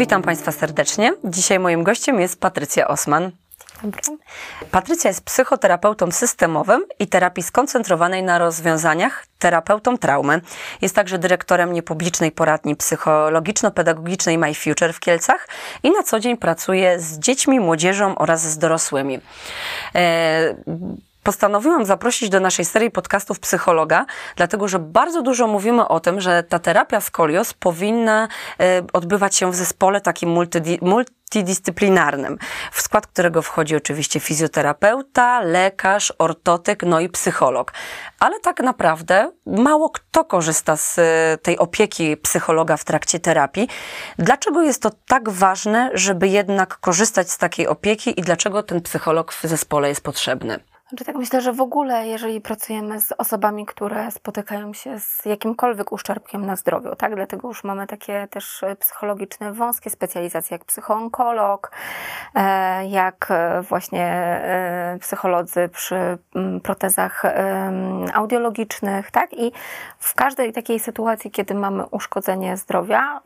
Witam Państwa serdecznie. Dzisiaj moim gościem jest Patrycja Osman. Patrycja jest psychoterapeutą systemowym i terapii skoncentrowanej na rozwiązaniach, terapeutą traumy. Jest także dyrektorem niepublicznej poradni psychologiczno-pedagogicznej My Future w Kielcach i na co dzień pracuje z dziećmi, młodzieżą oraz z dorosłymi. E postanowiłam zaprosić do naszej serii podcastów psychologa, dlatego że bardzo dużo mówimy o tym, że ta terapia skolios powinna e, odbywać się w zespole takim multidyscyplinarnym, w skład którego wchodzi oczywiście fizjoterapeuta, lekarz, ortotyk, no i psycholog. Ale tak naprawdę mało kto korzysta z e, tej opieki psychologa w trakcie terapii. Dlaczego jest to tak ważne, żeby jednak korzystać z takiej opieki i dlaczego ten psycholog w zespole jest potrzebny? Znaczy tak myślę, że w ogóle, jeżeli pracujemy z osobami, które spotykają się z jakimkolwiek uszczerbkiem na zdrowiu, tak? Dlatego już mamy takie też psychologiczne, wąskie specjalizacje, jak psychoonkolog, e, jak e, właśnie e, psycholodzy przy protezach audiologicznych, tak? I w każdej takiej sytuacji, kiedy mamy uszkodzenie zdrowia,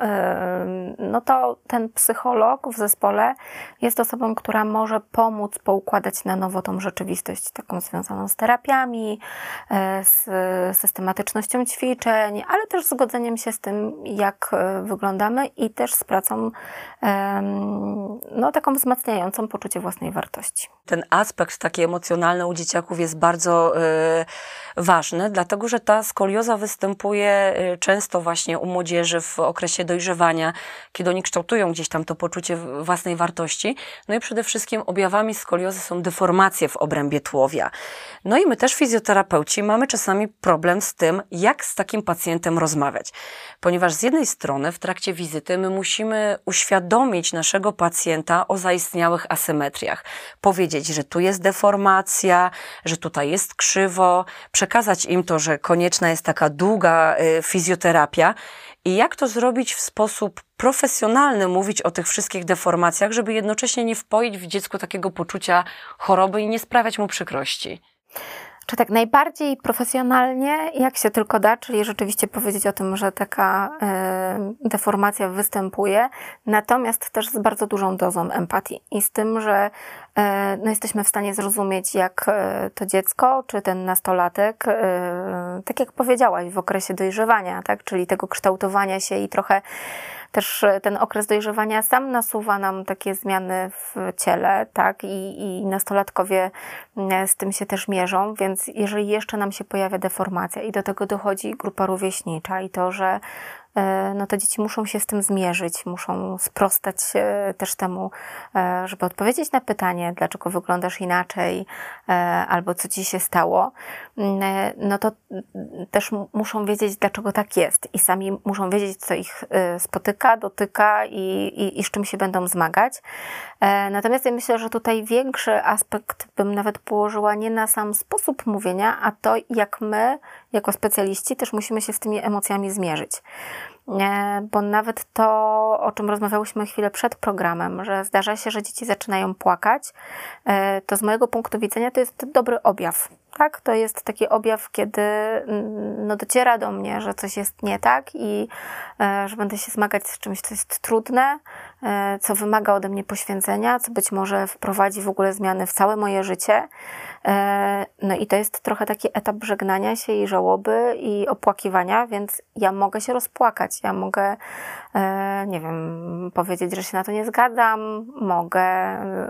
no to ten psycholog w zespole jest osobą, która może pomóc poukładać na nowo tą rzeczywistość taką związaną z terapiami, e, z systematycznością ćwiczeń, ale też z godzeniem się z tym, jak e, wyglądamy i też z pracą no, taką wzmacniającą poczucie własnej wartości. Ten aspekt taki emocjonalny u dzieciaków jest bardzo y, ważny, dlatego że ta skolioza występuje często właśnie u młodzieży w okresie dojrzewania, kiedy oni kształtują gdzieś tam to poczucie własnej wartości. No i przede wszystkim objawami skoliozy są deformacje w obrębie tłu tułowia. No i my też fizjoterapeuci mamy czasami problem z tym, jak z takim pacjentem rozmawiać. Ponieważ z jednej strony w trakcie wizyty my musimy uświadomić naszego pacjenta o zaistniałych asymetriach. Powiedzieć, że tu jest deformacja, że tutaj jest krzywo, przekazać im to, że konieczna jest taka długa y, fizjoterapia i jak to zrobić w sposób profesjonalny, mówić o tych wszystkich deformacjach, żeby jednocześnie nie wpoić w dziecku takiego poczucia choroby i nie sprawiać mu przykrości? Czy tak najbardziej profesjonalnie, jak się tylko da, czyli rzeczywiście powiedzieć o tym, że taka y, deformacja występuje, natomiast też z bardzo dużą dozą empatii i z tym, że y, no jesteśmy w stanie zrozumieć, jak y, to dziecko, czy ten nastolatek, tak jak powiedziałaś, w okresie dojrzewania, tak, czyli tego kształtowania się i trochę też e, ten okres dojrzewania sam nasuwa nam takie zmiany w ciele, tak, i, i nastolatkowie e, z tym się też mierzą, więc jeżeli jeszcze nam się pojawia deformacja i do tego dochodzi grupa rówieśnicza i to, że no to dzieci muszą się z tym zmierzyć, muszą sprostać e, też temu, e, żeby odpowiedzieć na pytanie, dlaczego wyglądasz inaczej, albo co ci się stało, mm, no to też muszą wiedzieć, dlaczego tak jest i sami muszą wiedzieć, co ich spotyka, dotyka i, i, i z czym się będą zmagać. Natomiast ja myślę, że tutaj większy aspekt bym nawet położyła nie na sam sposób mówienia, a to, jak my, jako specjaliści, też musimy się z tymi emocjami zmierzyć. E, bo nawet to, o czym rozmawiałyśmy chwilę przed programem, że zdarza się, że dzieci zaczynają płakać, e, to z mojego punktu widzenia to jest dobry objaw. Tak, to jest taki objaw, kiedy mm, no, dociera do mnie, że coś jest nie tak i e, że będę się zmagać z czymś, co jest trudne, e, co wymaga ode mnie poświęcenia, co być może wprowadzi w ogóle zmiany w całe moje życie. E, no i to jest trochę taki etap żegnania się i żałoby i opłakiwania, więc ja mogę się rozpłakać, ja mogę, nie wiem, powiedzieć, że się na to nie zgadzam, mogę e,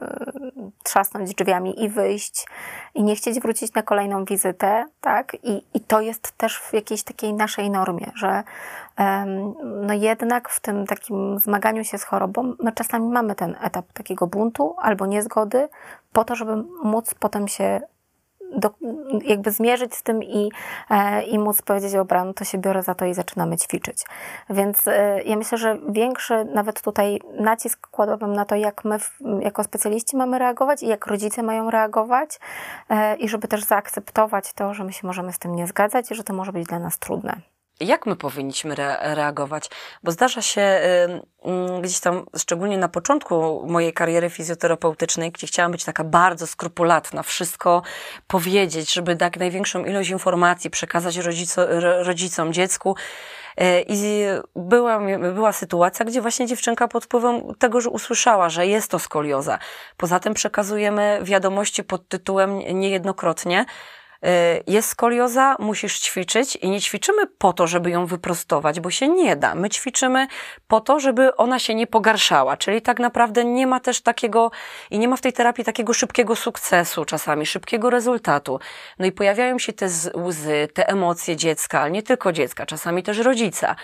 trzasnąć drzwiami i wyjść i nie chcieć wrócić na kolejną wizytę, tak? I, i to jest też w jakiejś takiej naszej normie, że no jednak w tym takim zmaganiu się z chorobą, my czasami mamy ten etap takiego buntu albo niezgody, po to, żeby móc potem się do, jakby zmierzyć z tym i, e, i móc powiedzieć, dobra, no to się biorę za to i zaczynamy ćwiczyć. Więc e, ja myślę, że większy nawet tutaj nacisk kładłabym na to, jak my jako specjaliści mamy reagować i jak rodzice mają reagować e, i żeby też zaakceptować to, że my się możemy z tym nie zgadzać i że to może być dla nas trudne jak my powinniśmy re reagować? Bo zdarza się y, gdzieś tam, szczególnie na początku mojej kariery fizjoterapeutycznej, gdzie chciałam być taka bardzo skrupulatna, wszystko powiedzieć, żeby dać największą ilość informacji przekazać rodzico rodzicom, dziecku. E, I była, była sytuacja, gdzie właśnie dziewczynka pod wpływem tego, że usłyszała, że jest to skolioza. Poza tym przekazujemy wiadomości pod tytułem niejednokrotnie, Y, jest skolioza, musisz ćwiczyć i nie ćwiczymy po to, żeby ją wyprostować, bo się nie da. My ćwiczymy po to, żeby ona się nie pogarszała, czyli tak naprawdę nie ma też takiego i nie ma w tej terapii takiego szybkiego sukcesu czasami, szybkiego rezultatu. No i pojawiają się te łzy, te emocje dziecka, ale nie tylko dziecka, czasami też rodzica.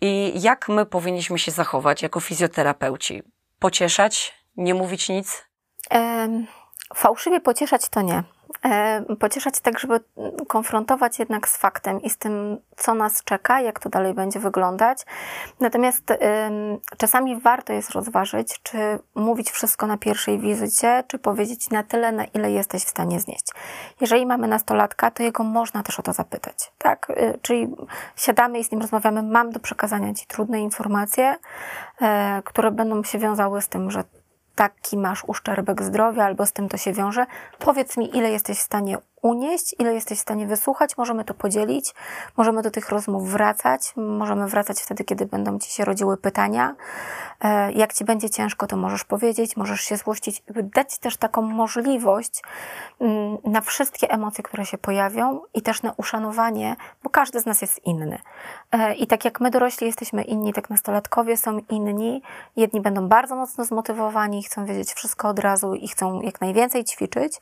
I jak my powinniśmy się zachować jako fizjoterapeuci? Pocieszać, nie mówić nic? Um, fałszywie pocieszać to nie. E, pocieszać tak, żeby konfrontować jednak z faktem i z tym, co nas czeka, jak to dalej będzie wyglądać. Natomiast czasami warto jest rozważyć, czy mówić wszystko na pierwszej wizycie, czy powiedzieć na tyle, na ile jesteś w stanie znieść. Jeżeli mamy nastolatka, to jego można też o to zapytać, tak? Y, czyli siadamy i z nim rozmawiamy, mam do przekazania Ci trudne informacje, e, które będą się wiązały z tym, że taki masz uszczerbek zdrowia albo z tym to się wiąże. Powiedz mi, ile jesteś w stanie unieść, ile jesteś w stanie wysłuchać, możemy to podzielić, możemy do tych rozmów wracać, możemy wracać wtedy, kiedy będą ci się rodziły pytania. E, jak ci będzie ciężko, to możesz powiedzieć, możesz się złościć, dać też taką możliwość mm, na wszystkie emocje, które się pojawią i też na uszanowanie, bo każdy z nas jest inny. E, I tak jak my dorośli jesteśmy inni, tak nastolatkowie są inni. Jedni będą bardzo mocno zmotywowani, chcą wiedzieć wszystko od razu i chcą jak najwięcej ćwiczyć,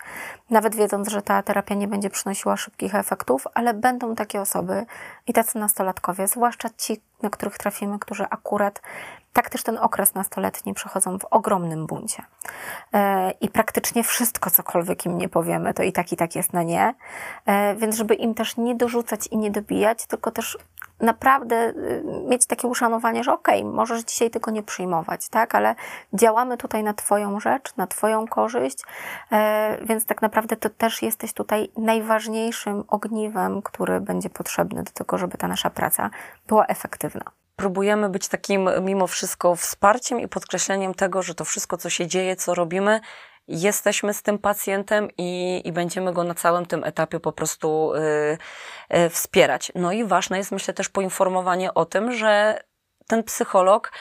nawet wiedząc, że ta terapia nie będzie przynosiła szybkich efektów, ale będą takie osoby i tacy nastolatkowie, zwłaszcza ci, na których trafimy, którzy akurat tak też ten okres nastoletni przechodzą w ogromnym buncie. E, I praktycznie wszystko, cokolwiek im nie powiemy, to i tak, i tak jest na nie. E, więc żeby im też nie dorzucać i nie dobijać, tylko też naprawdę y, mieć takie uszanowanie, że okej, okay, możesz dzisiaj tego nie przyjmować, tak, ale działamy tutaj na Twoją rzecz, na Twoją korzyść, e, więc tak naprawdę to też jesteś tutaj najważniejszym ogniwem, który będzie potrzebny do tego, żeby ta nasza praca była efektywna próbujemy być takim mimo wszystko wsparciem i podkreśleniem tego, że to wszystko, co się dzieje, co robimy, jesteśmy z tym pacjentem i, i będziemy go na całym tym etapie po prostu y, y, wspierać. No i ważne jest, myślę, też poinformowanie o tym, że ten psycholog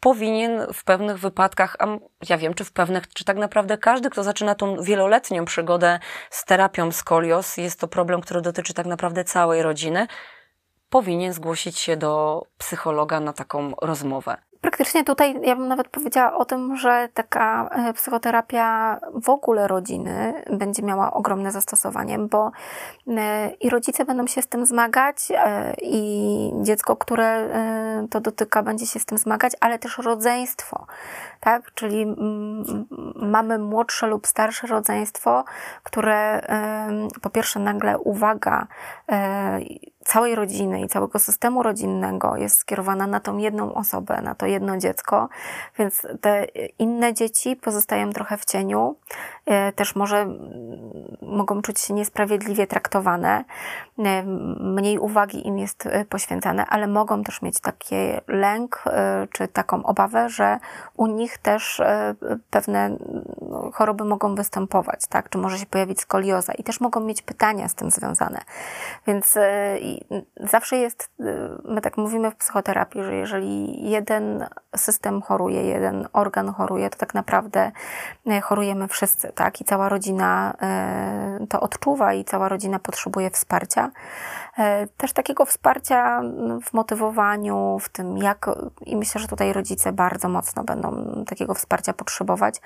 powinien w pewnych wypadkach, a ja wiem, czy w pewnych, czy tak naprawdę każdy, kto zaczyna tą wieloletnią przygodę z terapią skolios, jest to problem, który dotyczy tak naprawdę całej rodziny, powinien zgłosić się do psychologa na taką rozmowę. Praktycznie tutaj ja bym nawet powiedziała o tym, że taka e, psychoterapia w ogóle rodziny będzie miała ogromne zastosowanie, bo e, i rodzice będą się z tym zmagać, e, i dziecko, które to dotyka, będzie się z tym zmagać, ale też rodzeństwo, tak? Czyli mamy młodsze lub starsze rodzeństwo, które po pierwsze nagle uwaga całej rodziny i całego systemu rodzinnego jest skierowana na tą jedną osobę, na to jedno dziecko, więc te inne dzieci pozostają trochę w cieniu, e, też może mogą czuć się niesprawiedliwie traktowane, e, mniej uwagi im jest e, poświęcane, ale mogą też mieć taki lęk czy taką obawę, że u nich też pewne choroby mogą występować, tak? Czy może się pojawić skolioza i też mogą mieć pytania z tym związane. Więc zawsze jest, my tak mówimy w psychoterapii, że jeżeli jeden system choruje, jeden organ choruje, to tak naprawdę e, chorujemy wszyscy, tak? I cała rodzina e, to odczuwa i cała rodzina potrzebuje wsparcia. Też takiego wsparcia w motywowaniu, w tym jak, i myślę, że tutaj rodzice bardzo mocno będą takiego wsparcia potrzebować,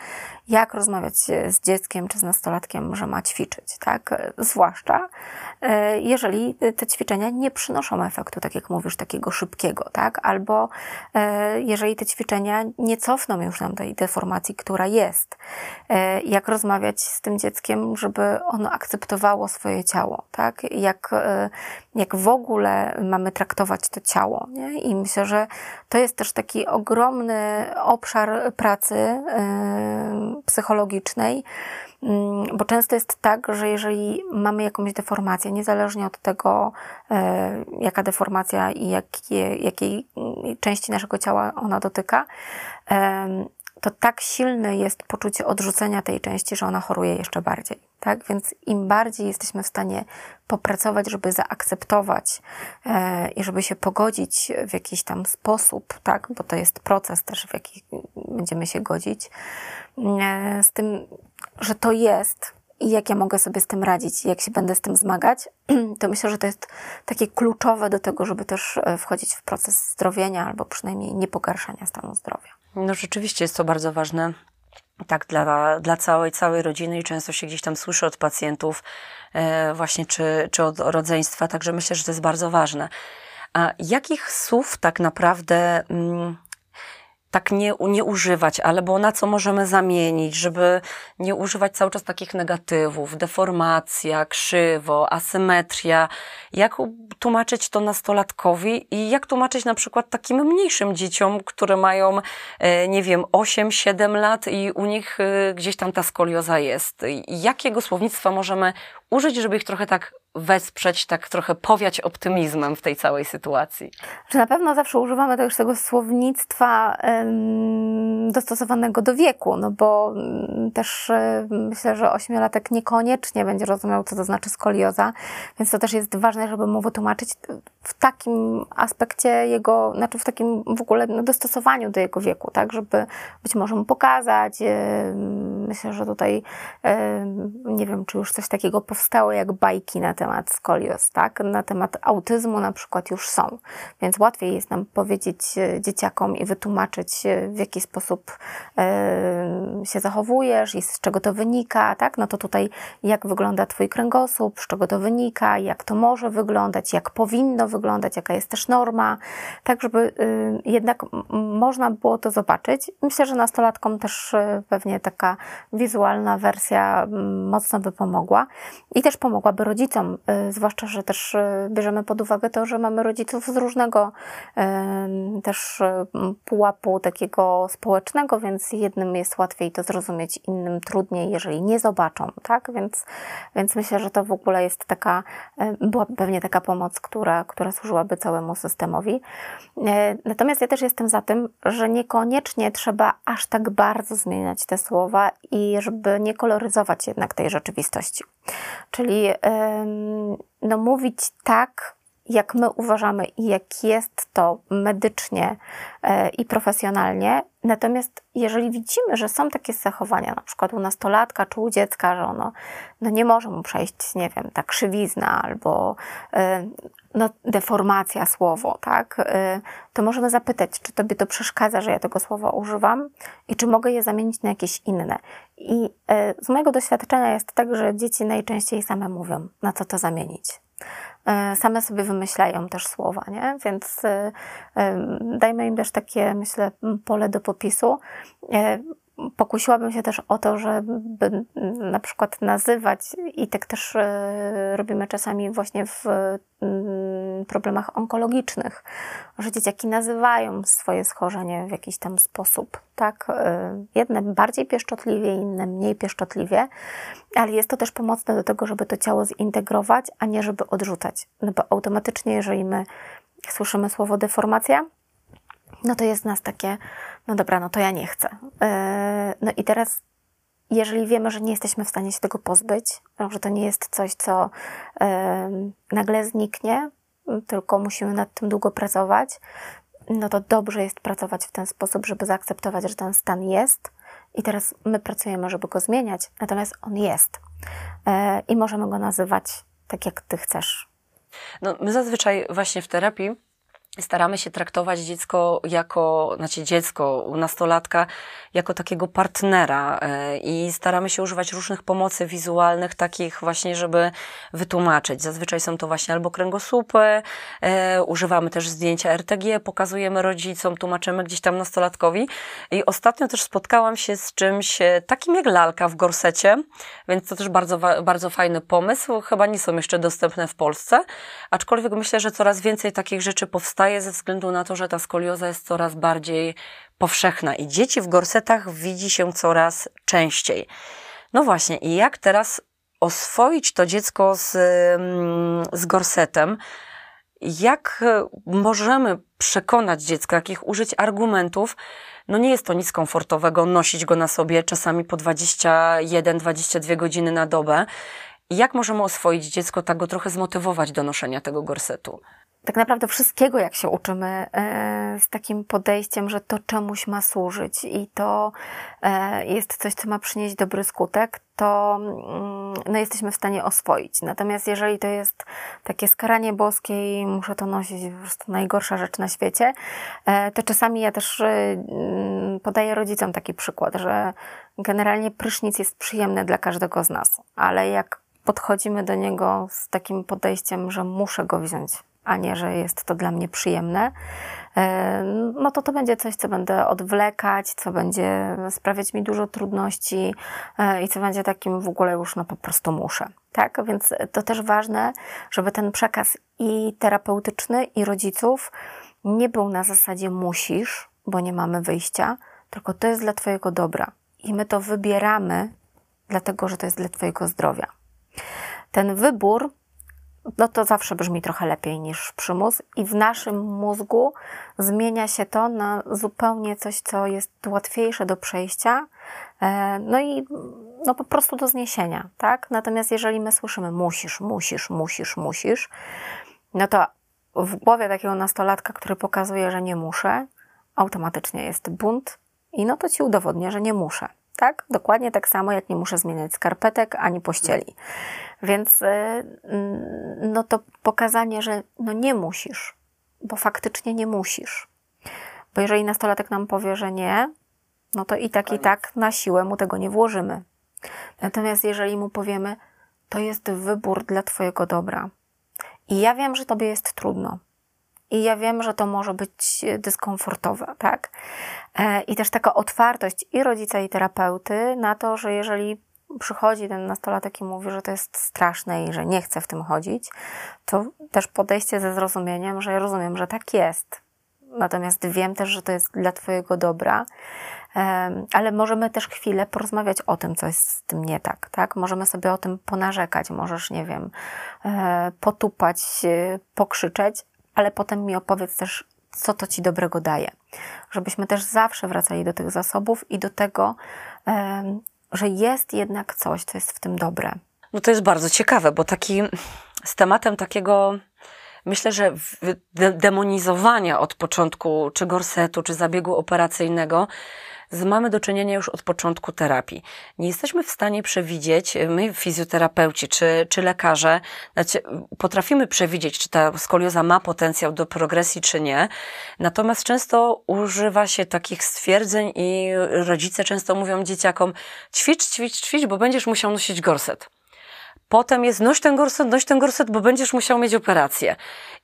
jak rozmawiać z dzieckiem czy z nastolatkiem, że ma ćwiczyć, tak? Zwłaszcza jeżeli te ćwiczenia nie przynoszą efektu, tak jak mówisz, takiego szybkiego, tak? Albo jeżeli te ćwiczenia nie cofną już nam tej deformacji, która jest. E, jak rozmawiać z tym dzieckiem, żeby ono akceptowało swoje ciało, tak? Jak, e, jak w ogóle mamy traktować to ciało, nie? I myślę, że to jest też taki ogromny obszar pracy e, psychologicznej, bo często jest tak, że jeżeli mamy jakąś deformację, niezależnie od tego, jaka deformacja i jakie, jakiej części naszego ciała ona dotyka, to tak silne jest poczucie odrzucenia tej części, że ona choruje jeszcze bardziej. Tak? Więc im bardziej jesteśmy w stanie popracować, żeby zaakceptować e, i żeby się pogodzić w jakiś tam sposób, tak? bo to jest proces też, w jaki będziemy się godzić, e, z tym, że to jest i jak ja mogę sobie z tym radzić, jak się będę z tym zmagać, to myślę, że to jest takie kluczowe do tego, żeby też e, wchodzić w proces zdrowienia albo przynajmniej nie pogarszania stanu zdrowia. No rzeczywiście jest to bardzo ważne. Tak, dla, dla całej, całej rodziny i często się gdzieś tam słyszy od pacjentów e, właśnie, czy, czy od rodzeństwa, także myślę, że to jest bardzo ważne. A jakich słów tak naprawdę mm, tak nie, nie używać, albo na co możemy zamienić, żeby nie używać cały czas takich negatywów, deformacja, krzywo, asymetria. Jak tłumaczyć to nastolatkowi i jak tłumaczyć na przykład takim mniejszym dzieciom, które mają, e, nie wiem, 8-7 lat i u nich e, gdzieś tam ta skolioza jest. Jakiego słownictwa możemy użyć, żeby ich trochę tak wesprzeć, tak trochę powiać optymizmem w tej całej sytuacji? Że na pewno zawsze używamy też tego słownictwa dostosowanego do wieku, no bo mm, też myślę, że ośmiolatek niekoniecznie będzie rozumiał, co to znaczy skolioza, więc to też jest ważne, żeby mu wytłumaczyć w takim aspekcie jego, znaczy w takim w ogóle no, dostosowaniu do jego wieku, tak, żeby być może mu pokazać. Myślę, że tutaj nie wiem, czy już coś takiego powstało jak bajki na temat skolios, tak? Na temat autyzmu na przykład już są, więc łatwiej jest nam powiedzieć e, dzieciakom i wytłumaczyć, e, w jaki sposób się zachowujesz i z czego to wynika, tak? No to tutaj jak wygląda Twój kręgosłup, z czego to wynika, jak to może wyglądać, jak powinno wyglądać, jaka jest też norma, tak żeby jednak można było to zobaczyć. Myślę, że nastolatkom też pewnie taka wizualna wersja mocno by pomogła i też pomogłaby rodzicom, y, zwłaszcza, że też bierzemy pod uwagę to, że mamy rodziców z różnego też pułapu takiego społecznego, więc jednym jest łatwiej to zrozumieć, innym trudniej, jeżeli nie zobaczą, tak? Więc, więc myślę, że to w ogóle jest taka, była pewnie taka pomoc, która, która służyłaby całemu systemowi. Natomiast ja też jestem za tym, że niekoniecznie trzeba aż tak bardzo zmieniać te słowa i żeby nie koloryzować jednak tej rzeczywistości. Czyli no, mówić tak, jak my uważamy i jak jest to medycznie e, i profesjonalnie. Natomiast jeżeli widzimy, że są takie zachowania, na przykład u nastolatka czy u dziecka, że ono no nie może mu przejść, nie wiem, ta krzywizna albo e, no, deformacja słowo, tak, e, to możemy zapytać, czy tobie to przeszkadza, że ja tego słowa używam i czy mogę je zamienić na jakieś inne. I z mojego doświadczenia jest tak, że dzieci najczęściej same mówią, na co to zamienić. E, same sobie wymyślają też słowa, nie? Więc e, e, dajmy im też takie, myślę, pole do popisu pokusiłabym się też o to, żeby na przykład nazywać, i tak też e, robimy czasami właśnie w mm, problemach onkologicznych, że dzieciaki nazywają swoje schorzenie w jakiś tam sposób, tak? E, jedne bardziej pieszczotliwie, inne mniej pieszczotliwie, ale jest to też pomocne do tego, żeby to ciało zintegrować, a nie żeby odrzucać. No bo automatycznie, jeżeli my słyszymy słowo deformacja, no to jest nas takie, no dobra, no to ja nie chcę. E, no i teraz, jeżeli wiemy, że nie jesteśmy w stanie się tego pozbyć, że to nie jest coś, co nagle zniknie, tylko musimy nad tym długo pracować, no to dobrze jest pracować w ten sposób, żeby zaakceptować, że ten stan jest. I teraz my pracujemy, żeby go zmieniać, natomiast on jest. E, I możemy go nazywać tak, jak ty chcesz. No, my zazwyczaj właśnie w terapii staramy się traktować dziecko jako, znaczy dziecko, nastolatka, jako takiego partnera e, i staramy się używać różnych pomocy wizualnych, takich właśnie, żeby wytłumaczyć. Zazwyczaj są to właśnie albo kręgosłupy, e, używamy też zdjęcia RTG, pokazujemy rodzicom, tłumaczymy gdzieś tam nastolatkowi. I ostatnio też spotkałam się z czymś e, takim jak lalka w gorsecie, więc to też bardzo, bardzo fajny pomysł. Chyba nie są jeszcze dostępne w Polsce, aczkolwiek myślę, że coraz więcej takich rzeczy powstaje ze względu na to, że ta skolioza jest coraz bardziej powszechna i dzieci w gorsetach widzi się coraz częściej. No właśnie, i jak teraz oswoić to dziecko z, mm, z gorsetem? Jak e, możemy przekonać dziecko, jakich użyć argumentów? No nie jest to nic komfortowego nosić go na sobie czasami po 21-22 godziny na dobę. Jak możemy oswoić dziecko, tak go trochę zmotywować do noszenia tego gorsetu? Tak naprawdę wszystkiego, jak się uczymy, e, z takim podejściem, że to czemuś ma służyć i to e, jest coś, co ma przynieść dobry skutek, to mm, no, jesteśmy w stanie oswoić. Natomiast jeżeli to jest takie skaranie boskie i muszę to nosić, po prostu najgorsza rzecz na świecie, e, to czasami ja też mm, podaję rodzicom taki przykład, że generalnie prysznic jest przyjemny dla każdego z nas, ale jak podchodzimy do niego z takim podejściem, że muszę go wziąć, a nie, że jest to dla mnie przyjemne, e, no to to będzie coś, co będę odwlekać, co będzie sprawiać mi dużo trudności e, i co będzie takim w ogóle już no po prostu muszę. Tak, więc to też ważne, żeby ten przekaz i terapeutyczny, i rodziców nie był na zasadzie musisz, bo nie mamy wyjścia, tylko to jest dla Twojego dobra. I my to wybieramy, dlatego że to jest dla Twojego zdrowia. Ten wybór no to zawsze brzmi trochę lepiej niż przymus, i w naszym mózgu zmienia się to na zupełnie coś, co jest łatwiejsze do przejścia, e, no i no po prostu do zniesienia, tak? Natomiast jeżeli my słyszymy musisz, musisz, musisz, musisz, no to w głowie takiego nastolatka, który pokazuje, że nie muszę, automatycznie jest bunt i no to ci udowodnię, że nie muszę. Tak? Dokładnie tak samo, jak nie muszę zmieniać skarpetek ani pościeli. Więc y, no to pokazanie, że no nie musisz, bo faktycznie nie musisz. Bo jeżeli nastolatek nam powie, że nie, no to i tak, i tak na siłę mu tego nie włożymy. Natomiast jeżeli mu powiemy, to jest wybór dla Twojego dobra. I ja wiem, że Tobie jest trudno. I ja wiem, że to może być dyskomfortowe, tak? E, I też taka otwartość i rodzica, i terapeuty na to, że jeżeli przychodzi ten nastolatek i mówi, że to jest straszne i że nie chce w tym chodzić, to też podejście ze zrozumieniem, że ja rozumiem, że tak jest. Natomiast wiem też, że to jest dla Twojego dobra, ale możemy też chwilę porozmawiać o tym, co jest z tym nie tak, tak? Możemy sobie o tym ponarzekać, możesz, nie wiem, e, potupać, pokrzyczeć, ale potem mi opowiedz też, co to Ci dobrego daje. Żebyśmy też zawsze wracali do tych zasobów i do tego, że jest jednak coś, co jest w tym dobre. No to jest bardzo ciekawe, bo taki z tematem takiego myślę, że demonizowania od początku czy gorsetu, czy zabiegu operacyjnego mamy do czynienia już od początku terapii. Nie jesteśmy w stanie przewidzieć, my fizjoterapeuci czy, czy lekarze, znaczy potrafimy przewidzieć, czy ta skolioza ma potencjał do progresji, czy nie. Natomiast często używa się takich stwierdzeń i rodzice często mówią dzieciakom ćwicz, ćwicz, ćwicz, bo będziesz musiał nosić gorset. Potem jest noś ten gorset, noś ten gorset, bo będziesz musiał mieć operację.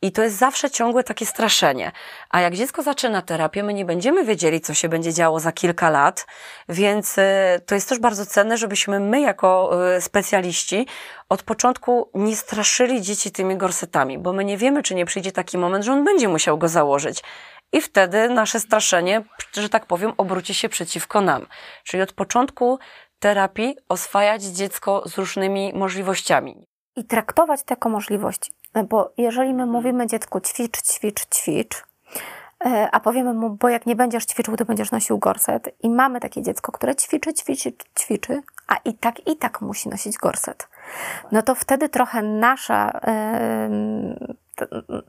I to jest zawsze ciągłe takie straszenie. A jak dziecko zaczyna terapię, my nie będziemy wiedzieli, co się będzie działo za kilka lat, więc e, to jest też bardzo cenne, żebyśmy my jako e, specjaliści od początku nie straszyli dzieci tymi gorsetami, bo my nie wiemy, czy nie przyjdzie taki moment, że on będzie musiał go założyć. I wtedy nasze straszenie, że tak powiem, obróci się przeciwko nam. Czyli od początku terapii oswajać dziecko z różnymi możliwościami. I traktować te jako możliwości. Bo jeżeli my mówimy dziecku ćwicz, ćwicz, ćwicz, e, a powiemy mu, bo jak nie będziesz ćwiczył, to będziesz nosił gorset. I mamy takie dziecko, które ćwiczy, ćwiczy, ćwiczy, a i tak, i tak musi nosić gorset. No to wtedy trochę nasza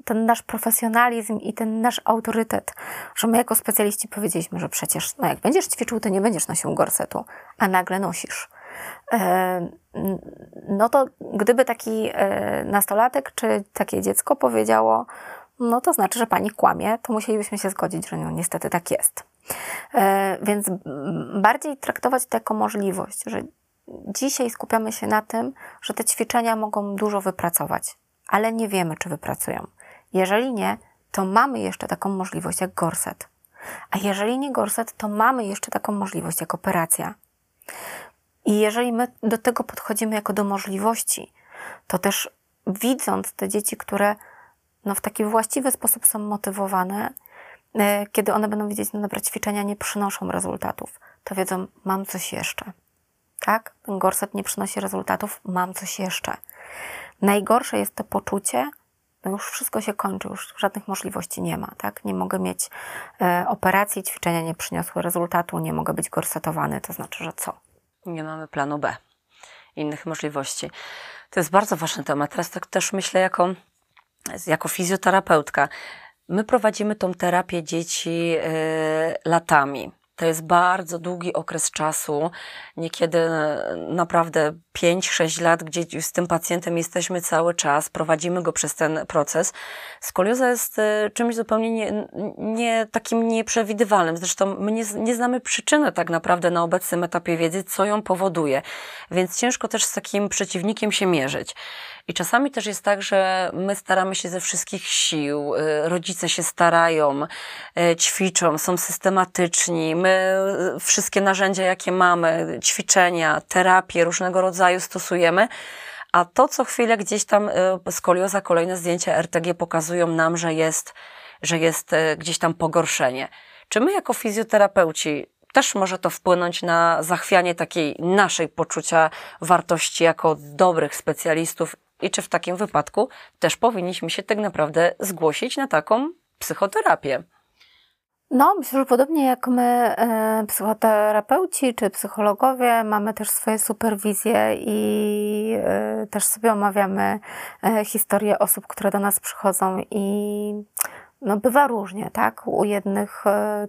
ten nasz profesjonalizm i ten nasz autorytet, że my jako specjaliści powiedzieliśmy, że przecież no jak będziesz ćwiczył, to nie będziesz nosił gorsetu, a nagle nosisz. E, no to gdyby taki e, nastolatek czy takie dziecko powiedziało, no to znaczy, że pani kłamie, to musielibyśmy się zgodzić, że no niestety tak jest. E, więc bardziej traktować to jako możliwość, że dzisiaj skupiamy się na tym, że te ćwiczenia mogą dużo wypracować ale nie wiemy, czy wypracują. Jeżeli nie, to mamy jeszcze taką możliwość jak gorset. A jeżeli nie gorset, to mamy jeszcze taką możliwość jak operacja. I jeżeli my do tego podchodzimy jako do możliwości, to też widząc te dzieci, które no, w taki właściwy sposób są motywowane, e, kiedy one będą widzieć, no dobra, ćwiczenia nie przynoszą rezultatów, to wiedzą, mam coś jeszcze. Tak? Ten gorset nie przynosi rezultatów, mam coś jeszcze. Najgorsze jest to poczucie, no już wszystko się kończy, już żadnych możliwości nie ma, tak? Nie mogę mieć e, operacji, ćwiczenia nie przyniosły rezultatu, nie mogę być gorsetowany, to znaczy, że co? Nie mamy planu B, innych możliwości. To jest bardzo ważny temat. Teraz tak też myślę jako, jako fizjoterapeutka. My prowadzimy tą terapię dzieci y, latami. To jest bardzo długi okres czasu, niekiedy naprawdę 5-6 lat, gdzie z tym pacjentem jesteśmy cały czas, prowadzimy go przez ten proces. Skolioza jest e, czymś zupełnie nie, nie takim nieprzewidywalnym. Zresztą my nie, nie znamy przyczyny tak naprawdę na obecnym etapie wiedzy, co ją powoduje, więc ciężko też z takim przeciwnikiem się mierzyć. I czasami też jest tak, że my staramy się ze wszystkich sił, y, rodzice się starają, y, ćwiczą, są systematyczni, my wszystkie narzędzia, jakie mamy, ćwiczenia, terapie różnego rodzaju stosujemy, a to co chwilę gdzieś tam skolioza, kolejne zdjęcia RTG pokazują nam, że jest, że jest gdzieś tam pogorszenie. Czy my jako fizjoterapeuci też może to wpłynąć na zachwianie takiej naszej poczucia wartości jako dobrych specjalistów i czy w takim wypadku też powinniśmy się tak naprawdę zgłosić na taką psychoterapię. No, myślę, że podobnie jak my, e, psychoterapeuci czy psychologowie, mamy też swoje superwizje i e, też sobie omawiamy e, historię osób, które do nas przychodzą i no bywa różnie, tak? U jednych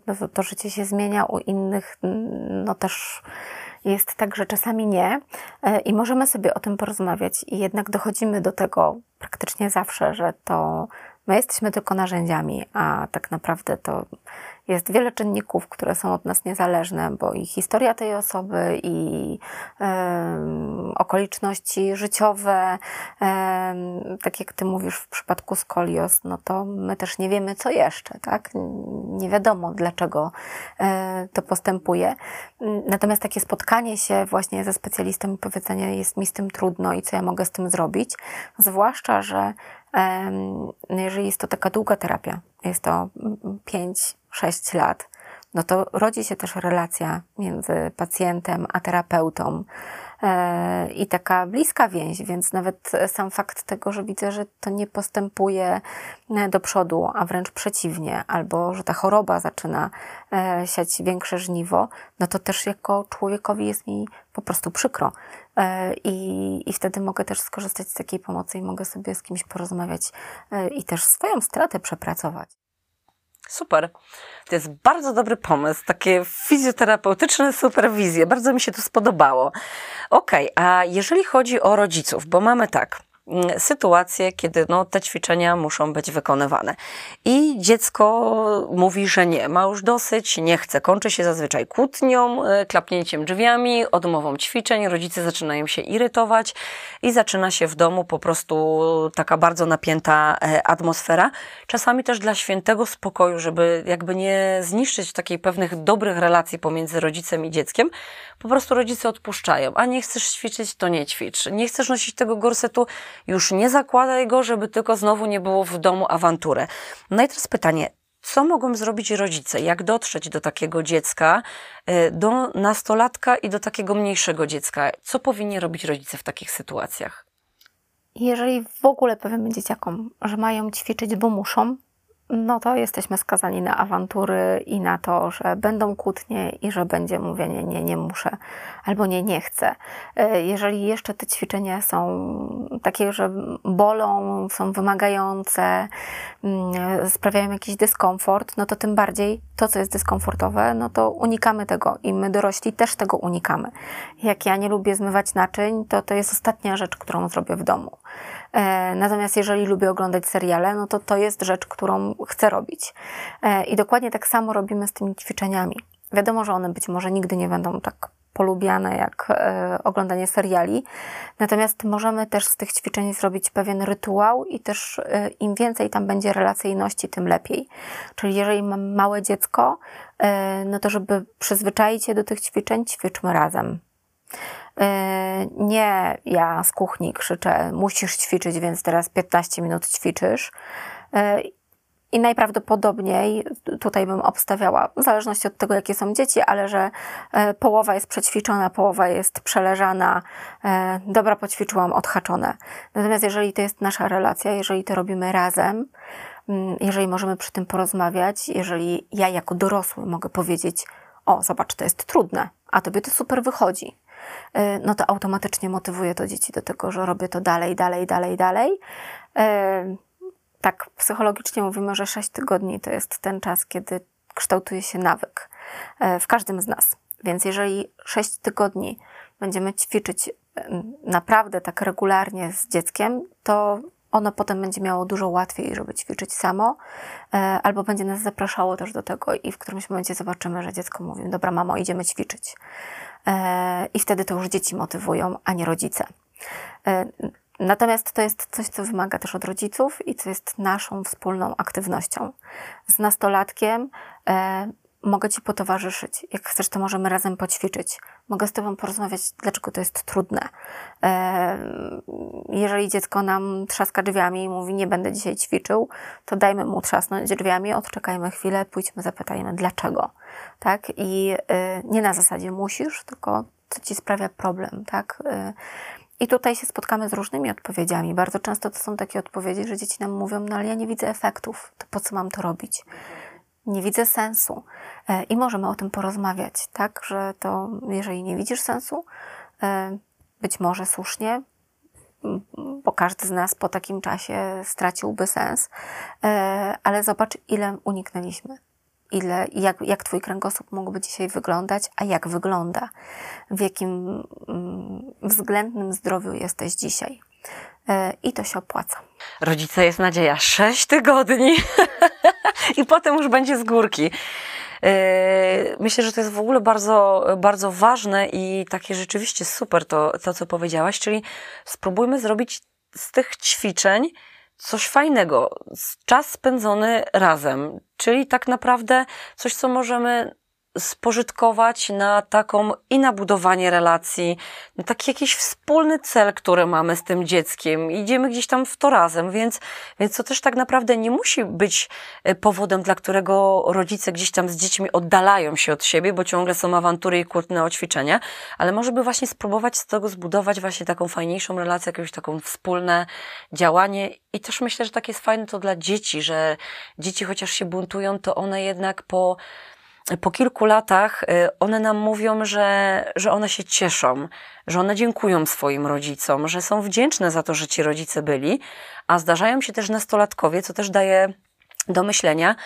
no, to życie się zmienia, u innych no też jest tak, że czasami nie i możemy sobie o tym porozmawiać i jednak dochodzimy do tego praktycznie zawsze, że to my jesteśmy tylko narzędziami, a tak naprawdę to jest wiele czynników, które są od nas niezależne, bo i historia tej osoby, i okoliczności życiowe, tak jak ty mówisz w przypadku skolios, no to my też nie wiemy, co jeszcze, tak? Nie wiadomo, dlaczego e, to postępuje. Natomiast takie spotkanie się właśnie ze specjalistą i powiedzenie, jest mi z tym trudno i co ja mogę z tym zrobić, zwłaszcza, że jeżeli jest to taka długa terapia, jest to 5-6 lat, no to rodzi się też relacja między pacjentem a terapeutą i taka bliska więź, więc nawet sam fakt tego, że widzę, że to nie postępuje e, do przodu, a wręcz przeciwnie, albo że ta choroba zaczyna e, siać większe żniwo, no to też jako człowiekowi jest mi po prostu przykro. I, I wtedy mogę też skorzystać z takiej pomocy i mogę sobie z kimś porozmawiać i też swoją stratę przepracować. Super. To jest bardzo dobry pomysł, takie fizjoterapeutyczne superwizje. Bardzo mi się to spodobało. Okej, okay, a jeżeli chodzi o rodziców, bo mamy tak, sytuacje, kiedy no, te ćwiczenia muszą być wykonywane. I dziecko mówi, że nie, ma już dosyć, nie chce. Kończy się zazwyczaj kłótnią, e, klapnięciem drzwiami, odmową ćwiczeń. Rodzice zaczynają się irytować i zaczyna się w domu po prostu taka bardzo napięta e, atmosfera. Czasami też dla świętego spokoju, żeby jakby nie zniszczyć takiej pewnych dobrych relacji pomiędzy rodzicem i dzieckiem, po prostu rodzice odpuszczają. A nie chcesz ćwiczyć, to nie ćwicz. Nie chcesz nosić tego gorsetu, już nie zakładaj go, żeby tylko znowu nie było w domu awantury. No i teraz pytanie, co mogą zrobić rodzice? Jak dotrzeć do takiego dziecka, y, do nastolatka i do takiego mniejszego dziecka? Co powinni robić rodzice w takich sytuacjach? Jeżeli w ogóle powiemy dzieciakom, że mają ćwiczyć, bo muszą, no to jesteśmy skazani na awantury i na to, że będą kłótnie i że będzie mówienie nie, nie muszę albo nie, nie chcę. E, jeżeli jeszcze te ćwiczenia są takie, że bolą, są wymagające, mm, sprawiają jakiś dyskomfort, no to tym bardziej to, co jest dyskomfortowe, no to unikamy tego i my dorośli też tego unikamy. Jak ja nie lubię zmywać naczyń, to to jest ostatnia rzecz, którą zrobię w domu. E, natomiast jeżeli lubię oglądać seriale, no to to jest rzecz, którą chcę robić. E, I dokładnie tak samo robimy z tymi ćwiczeniami. Wiadomo, że one być może nigdy nie będą tak polubiane jak e, oglądanie seriali. Natomiast możemy też z tych ćwiczeń zrobić pewien rytuał i też im więcej tam będzie relacyjności, tym lepiej. Czyli jeżeli mam małe dziecko, no to żeby przyzwyczaić je do tych ćwiczeń, ćwiczmy razem. Nie ja z kuchni krzyczę, musisz ćwiczyć, więc teraz 15 minut ćwiczysz. E, i najprawdopodobniej tutaj bym obstawiała, w zależności od tego, jakie są dzieci, ale że e, połowa jest przećwiczona, połowa jest przeleżana, e, dobra, poćwiczyłam, odhaczone. Natomiast jeżeli to jest nasza relacja, jeżeli to robimy razem, mm, jeżeli możemy przy tym porozmawiać, jeżeli ja jako dorosły mogę powiedzieć, o, zobacz, to jest trudne, a tobie to super wychodzi, no to automatycznie motywuje to dzieci do tego, że robię to dalej, dalej, dalej, dalej tak psychologicznie mówimy, że 6 tygodni to jest ten czas, kiedy kształtuje się nawyk e, w każdym z nas. Więc jeżeli 6 tygodni będziemy ćwiczyć naprawdę tak regularnie z dzieckiem, to ono potem będzie miało dużo łatwiej, żeby ćwiczyć samo, e, albo będzie nas zapraszało też do tego i w którymś momencie zobaczymy, że dziecko mówi, dobra mamo, idziemy ćwiczyć. E, I wtedy to już dzieci motywują, a nie rodzice. Natomiast to jest coś, co wymaga też od rodziców i co jest naszą wspólną aktywnością. Z nastolatkiem e, mogę Ci potowarzyszyć. Jak chcesz, to możemy razem poćwiczyć. Mogę z Tobą porozmawiać, dlaczego to jest trudne. Jeżeli dziecko nam trzaska drzwiami i mówi, nie będę dzisiaj ćwiczył, to dajmy mu trzasnąć drzwiami, odczekajmy chwilę, pójdźmy, zapytajmy, dlaczego. Tak? I e, nie na zasadzie musisz, tylko co Ci sprawia problem. Tak? E, i tutaj się spotkamy z różnymi odpowiedziami. Bardzo często to są takie odpowiedzi, że dzieci nam mówią, no ale ja nie widzę efektów, to po co mam to robić? Nie widzę sensu. E, I możemy o tym porozmawiać, tak? Że to, jeżeli nie widzisz sensu, e, być może słusznie, bo każdy z nas po takim czasie straciłby sens, e, ale zobacz, ile uniknęliśmy ile, jak, jak Twój kręgosłup mógłby dzisiaj wyglądać, a jak wygląda, w jakim względnym zdrowiu jesteś dzisiaj. I to się opłaca. Rodzice jest nadzieja. Sześć tygodni i potem już będzie z górki. E, myślę, że to jest w ogóle bardzo, bardzo ważne i takie rzeczywiście super to, to, co powiedziałaś, czyli spróbujmy zrobić z tych ćwiczeń coś fajnego, czas spędzony razem, czyli tak naprawdę coś, co możemy spożytkować na taką i na budowanie relacji, na taki jakiś wspólny cel, który mamy z tym dzieckiem. Idziemy gdzieś tam w to razem, więc, więc to też tak naprawdę nie musi być e, powodem, dla którego rodzice gdzieś tam z dziećmi oddalają się od siebie, bo ciągle są awantury i kłótne o ćwiczenia, ale może by właśnie spróbować z tego zbudować właśnie taką fajniejszą relację, jakieś taką wspólne działanie i też myślę, że tak jest fajne to dla dzieci, że dzieci chociaż się buntują, to one jednak po po kilku latach y, one nam mówią, że, że one się cieszą, że one dziękują swoim rodzicom, że są wdzięczne za to, że ci rodzice byli, a zdarzają się też nastolatkowie, co też daje do myślenia,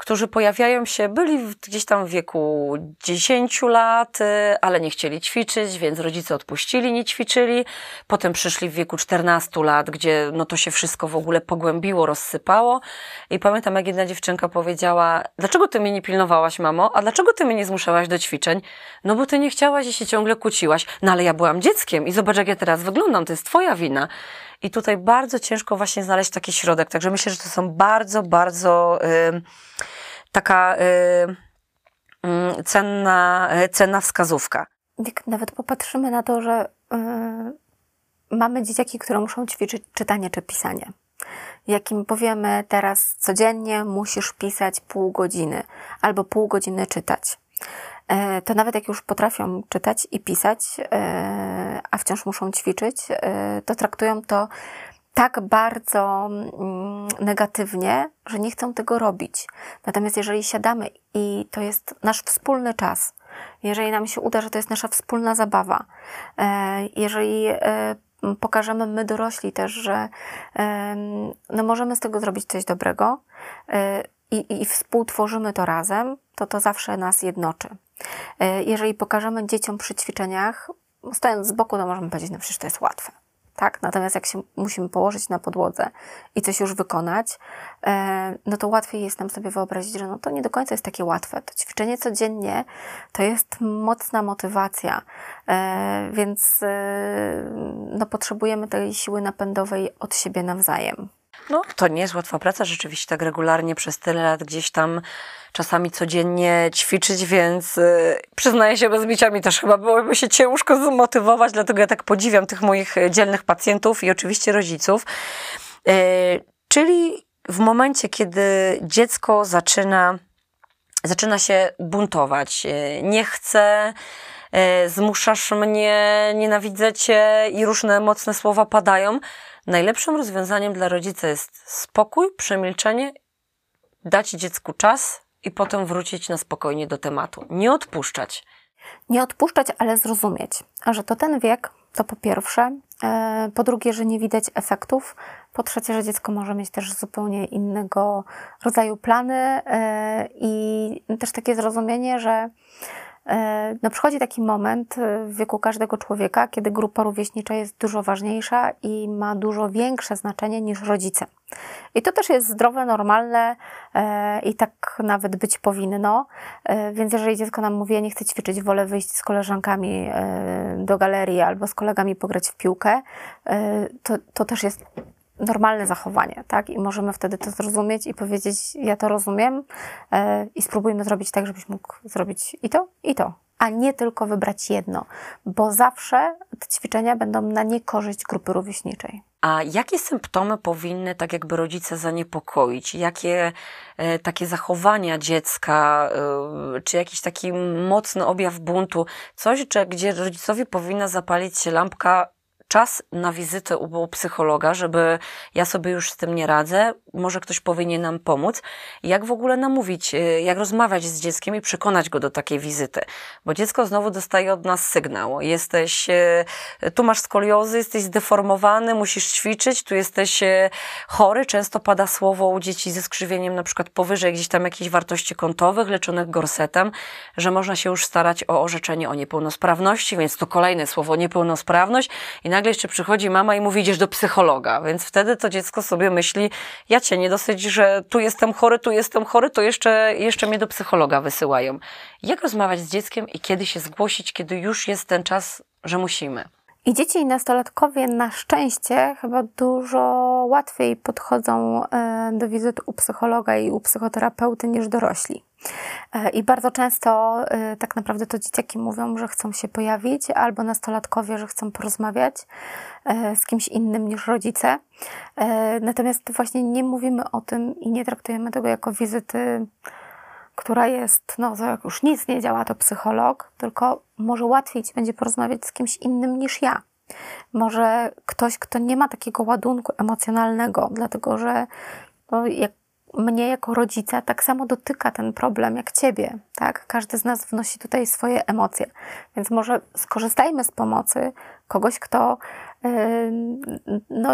którzy pojawiają się, byli gdzieś tam w wieku 10 lat, y, ale nie chcieli ćwiczyć, więc rodzice odpuścili, nie ćwiczyli. Potem przyszli w wieku 14 lat, gdzie no to się wszystko w ogóle pogłębiło, rozsypało. I pamiętam, jak jedna dziewczynka powiedziała, dlaczego ty mnie nie pilnowałaś, mamo? A dlaczego ty mnie nie zmuszałaś do ćwiczeń? No bo ty nie chciałaś i się ciągle kłóciłaś. No ale ja byłam dzieckiem i zobacz, jak ja teraz wyglądam, to jest twoja wina. I tutaj bardzo ciężko właśnie znaleźć taki środek. Także myślę, że to są bardzo, bardzo yy, taka yy, cenna, cenna wskazówka. Jak nawet popatrzymy na to, że y, mamy dzieciaki, które muszą ćwiczyć czytanie czy pisanie. Jak im powiemy teraz codziennie musisz pisać pół godziny albo pół godziny czytać to nawet jak już potrafią czytać i pisać, e, a wciąż muszą ćwiczyć, e, to traktują to tak bardzo mm, negatywnie, że nie chcą tego robić. Natomiast jeżeli siadamy i to jest nasz wspólny czas, jeżeli nam się uda, że to jest nasza wspólna zabawa, jeżeli pokażemy my dorośli też, że no możemy z tego zrobić coś dobrego i, i współtworzymy to razem, to to zawsze nas jednoczy. E, jeżeli pokażemy dzieciom przy ćwiczeniach, stojąc z boku, to możemy powiedzieć, no przecież to jest łatwe. Tak? Natomiast jak się musimy położyć na podłodze i coś już wykonać, e, no to łatwiej jest nam sobie wyobrazić, że no to nie do końca jest takie łatwe. To ćwiczenie codziennie to jest mocna motywacja, e, więc no, potrzebujemy tej siły napędowej od siebie nawzajem. No, to nie jest łatwa praca, rzeczywiście tak regularnie przez tyle lat gdzieś tam czasami codziennie ćwiczyć, więc yy, przyznaję się, bez bicia mi też chyba byłoby się ciężko zmotywować, dlatego ja tak podziwiam tych moich dzielnych pacjentów i oczywiście rodziców. Yy, czyli w momencie, kiedy dziecko zaczyna, zaczyna się buntować, e, nie chce, e, zmuszasz mnie, nienawidzę cię i różne mocne słowa padają, najlepszym rozwiązaniem dla rodzica jest spokój, przemilczenie, dać dziecku czas i potem wrócić na spokojnie do tematu. Nie odpuszczać. Nie odpuszczać, ale zrozumieć, że to ten wiek, to po pierwsze. E, po drugie, że nie widać efektów. Po trzecie, że dziecko może mieć też zupełnie innego rodzaju plany e, i też takie zrozumienie, że no przychodzi taki moment e, w wieku każdego człowieka, kiedy grupa rówieśnicza jest dużo ważniejsza i ma dużo większe znaczenie niż rodzice. I to też jest zdrowe, normalne e, i tak nawet być powinno. Więc jeżeli dziecko nam mówi, ja nie chcę ćwiczyć, wolę wyjść z koleżankami do galerii albo z kolegami pograć w piłkę, to, to też jest normalne zachowanie, tak? I możemy wtedy to zrozumieć i powiedzieć, ja to rozumiem e, i spróbujmy zrobić tak, żebyś mógł zrobić i to, i to, a nie tylko wybrać jedno, bo zawsze te ćwiczenia będą na niekorzyść grupy rówieśniczej. A jakie symptomy powinny tak jakby rodzice zaniepokoić? Jakie e, takie zachowania dziecka, e, czy jakiś taki mocny objaw buntu, coś, czy, gdzie rodzicowi powinna zapalić się lampka czas na wizytę u psychologa, żeby ja sobie już z tym nie radzę, może ktoś powinien nam pomóc. Jak w ogóle namówić, y, jak rozmawiać z dzieckiem i przekonać go do takiej wizyty. Bo dziecko znowu dostaje od nas sygnał. Jesteś, y, tu masz skoliozy, jesteś zdeformowany, musisz ćwiczyć, tu jesteś y, chory. Często pada słowo u dzieci ze skrzywieniem na przykład powyżej gdzieś tam jakichś wartości kątowych, leczonych gorsetem, że można się już starać o orzeczenie o niepełnosprawności, więc to kolejne słowo niepełnosprawność i na nagle jeszcze przychodzi mama i mówi, idziesz do psychologa, więc wtedy to dziecko sobie myśli, ja cię nie dosyć, że tu jestem chory, tu jestem chory, to jeszcze, jeszcze mnie do psychologa wysyłają. Jak rozmawiać z dzieckiem i kiedy się zgłosić, kiedy już jest ten czas, że musimy? I dzieci i nastolatkowie na szczęście chyba dużo łatwiej podchodzą e, do wizyt u psychologa i u psychoterapeuty niż dorośli. E, I bardzo często e, tak naprawdę to dzieciaki mówią, że chcą się pojawić, albo nastolatkowie, że chcą porozmawiać z kimś innym niż rodzice. Natomiast właśnie nie mówimy o tym i nie traktujemy tego jako wizyty która jest, no to jak już nic nie działa, to psycholog, tylko może łatwiej ci będzie porozmawiać z kimś innym niż ja. Może ktoś, kto nie ma takiego ładunku emocjonalnego, dlatego że no, jak mnie jako rodzica tak samo dotyka ten problem jak ciebie, tak? Każdy z nas wnosi tutaj swoje emocje. Więc może skorzystajmy z pomocy kogoś, kto yy, no,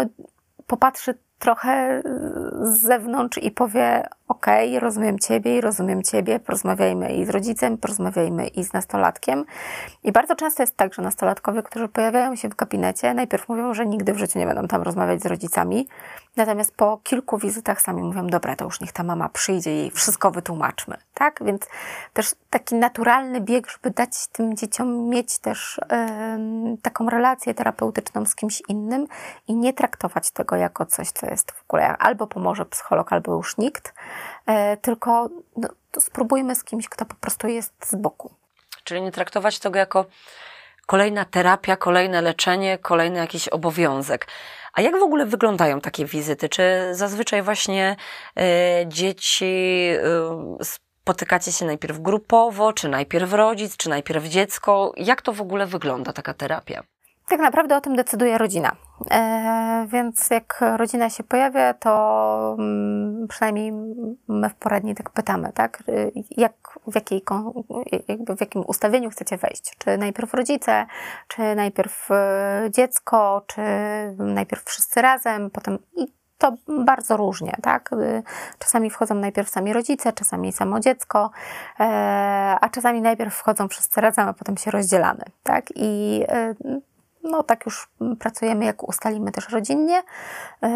popatrzy trochę z zewnątrz i powie: OK, rozumiem Ciebie i rozumiem Ciebie, porozmawiajmy i z rodzicem, porozmawiajmy i z nastolatkiem. I bardzo często jest tak, że nastolatkowie, którzy pojawiają się w gabinecie, najpierw mówią, że nigdy w życiu nie będą tam rozmawiać z rodzicami, natomiast po kilku wizytach sami mówią: Dobra, to już niech ta mama przyjdzie i wszystko wytłumaczmy. Tak? Więc też taki naturalny bieg, żeby dać tym dzieciom mieć też yy, taką relację terapeutyczną z kimś innym i nie traktować tego jako coś, co jest w ogóle albo pomoże psycholog, albo już nikt, e, tylko no, spróbujmy z kimś, kto po prostu jest z boku. Czyli nie traktować tego jako kolejna terapia, kolejne leczenie, kolejny jakiś obowiązek. A jak w ogóle wyglądają takie wizyty? Czy zazwyczaj właśnie y, dzieci y, spotykacie się najpierw grupowo, czy najpierw rodzic, czy najpierw dziecko? Jak to w ogóle wygląda taka terapia? Tak naprawdę o tym decyduje rodzina. E, więc jak rodzina się pojawia, to mm, przynajmniej my w poradni tak pytamy, tak? Jak, w, jakiej, jakby w jakim ustawieniu chcecie wejść? Czy najpierw rodzice, czy najpierw e, dziecko, czy najpierw wszyscy razem, potem i to bardzo różnie, tak? Czasami wchodzą najpierw sami rodzice, czasami samo dziecko, e, a czasami najpierw wchodzą wszyscy razem, a potem się rozdzielamy, tak? I no tak już pracujemy, jak ustalimy też rodzinnie, e,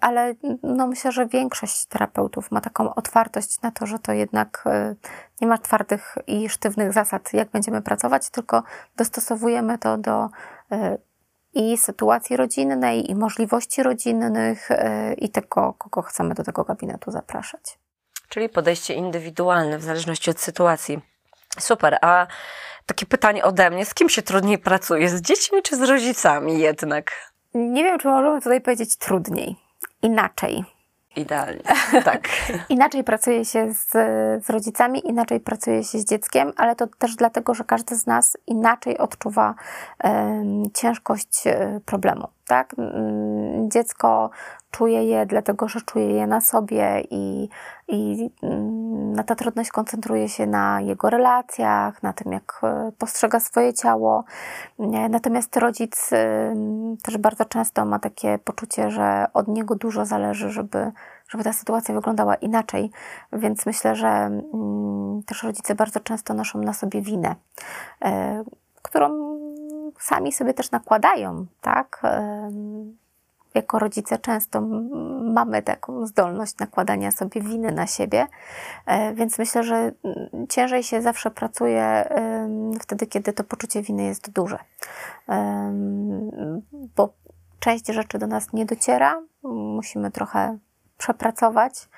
ale no myślę, że większość terapeutów ma taką otwartość na to, że to jednak e, nie ma twardych i sztywnych zasad, jak będziemy pracować, tylko dostosowujemy to do e, i sytuacji rodzinnej, i możliwości rodzinnych, i tego, kogo chcemy do tego gabinetu zapraszać. Czyli podejście indywidualne w zależności od sytuacji. Super. A takie pytanie ode mnie, z kim się trudniej pracuje? Z dziećmi czy z rodzicami jednak? Nie wiem, czy możemy tutaj powiedzieć trudniej. Inaczej. Idealnie, tak. inaczej pracuje się z, z rodzicami, inaczej pracuje się z dzieckiem, ale to też dlatego, że każdy z nas inaczej odczuwa ciężkość e, problemu. Tak? Dziecko czuje je, dlatego że czuje je na sobie i, i mm, ta trudność koncentruje się na jego relacjach, na tym, jak e, postrzega swoje ciało. Natomiast rodzic też bardzo często ma takie poczucie, że od niego dużo zależy, żeby, żeby ta sytuacja wyglądała inaczej. Więc myślę, że mm, też rodzice bardzo często noszą na sobie winę, e, którą sami sobie też nakładają, tak? Jako rodzice często mamy taką zdolność nakładania sobie winy na siebie, e, więc myślę, że mm, ciężej się zawsze pracuje wtedy, kiedy to poczucie winy jest duże. Bo część rzeczy do nas nie dociera, musimy trochę przepracować,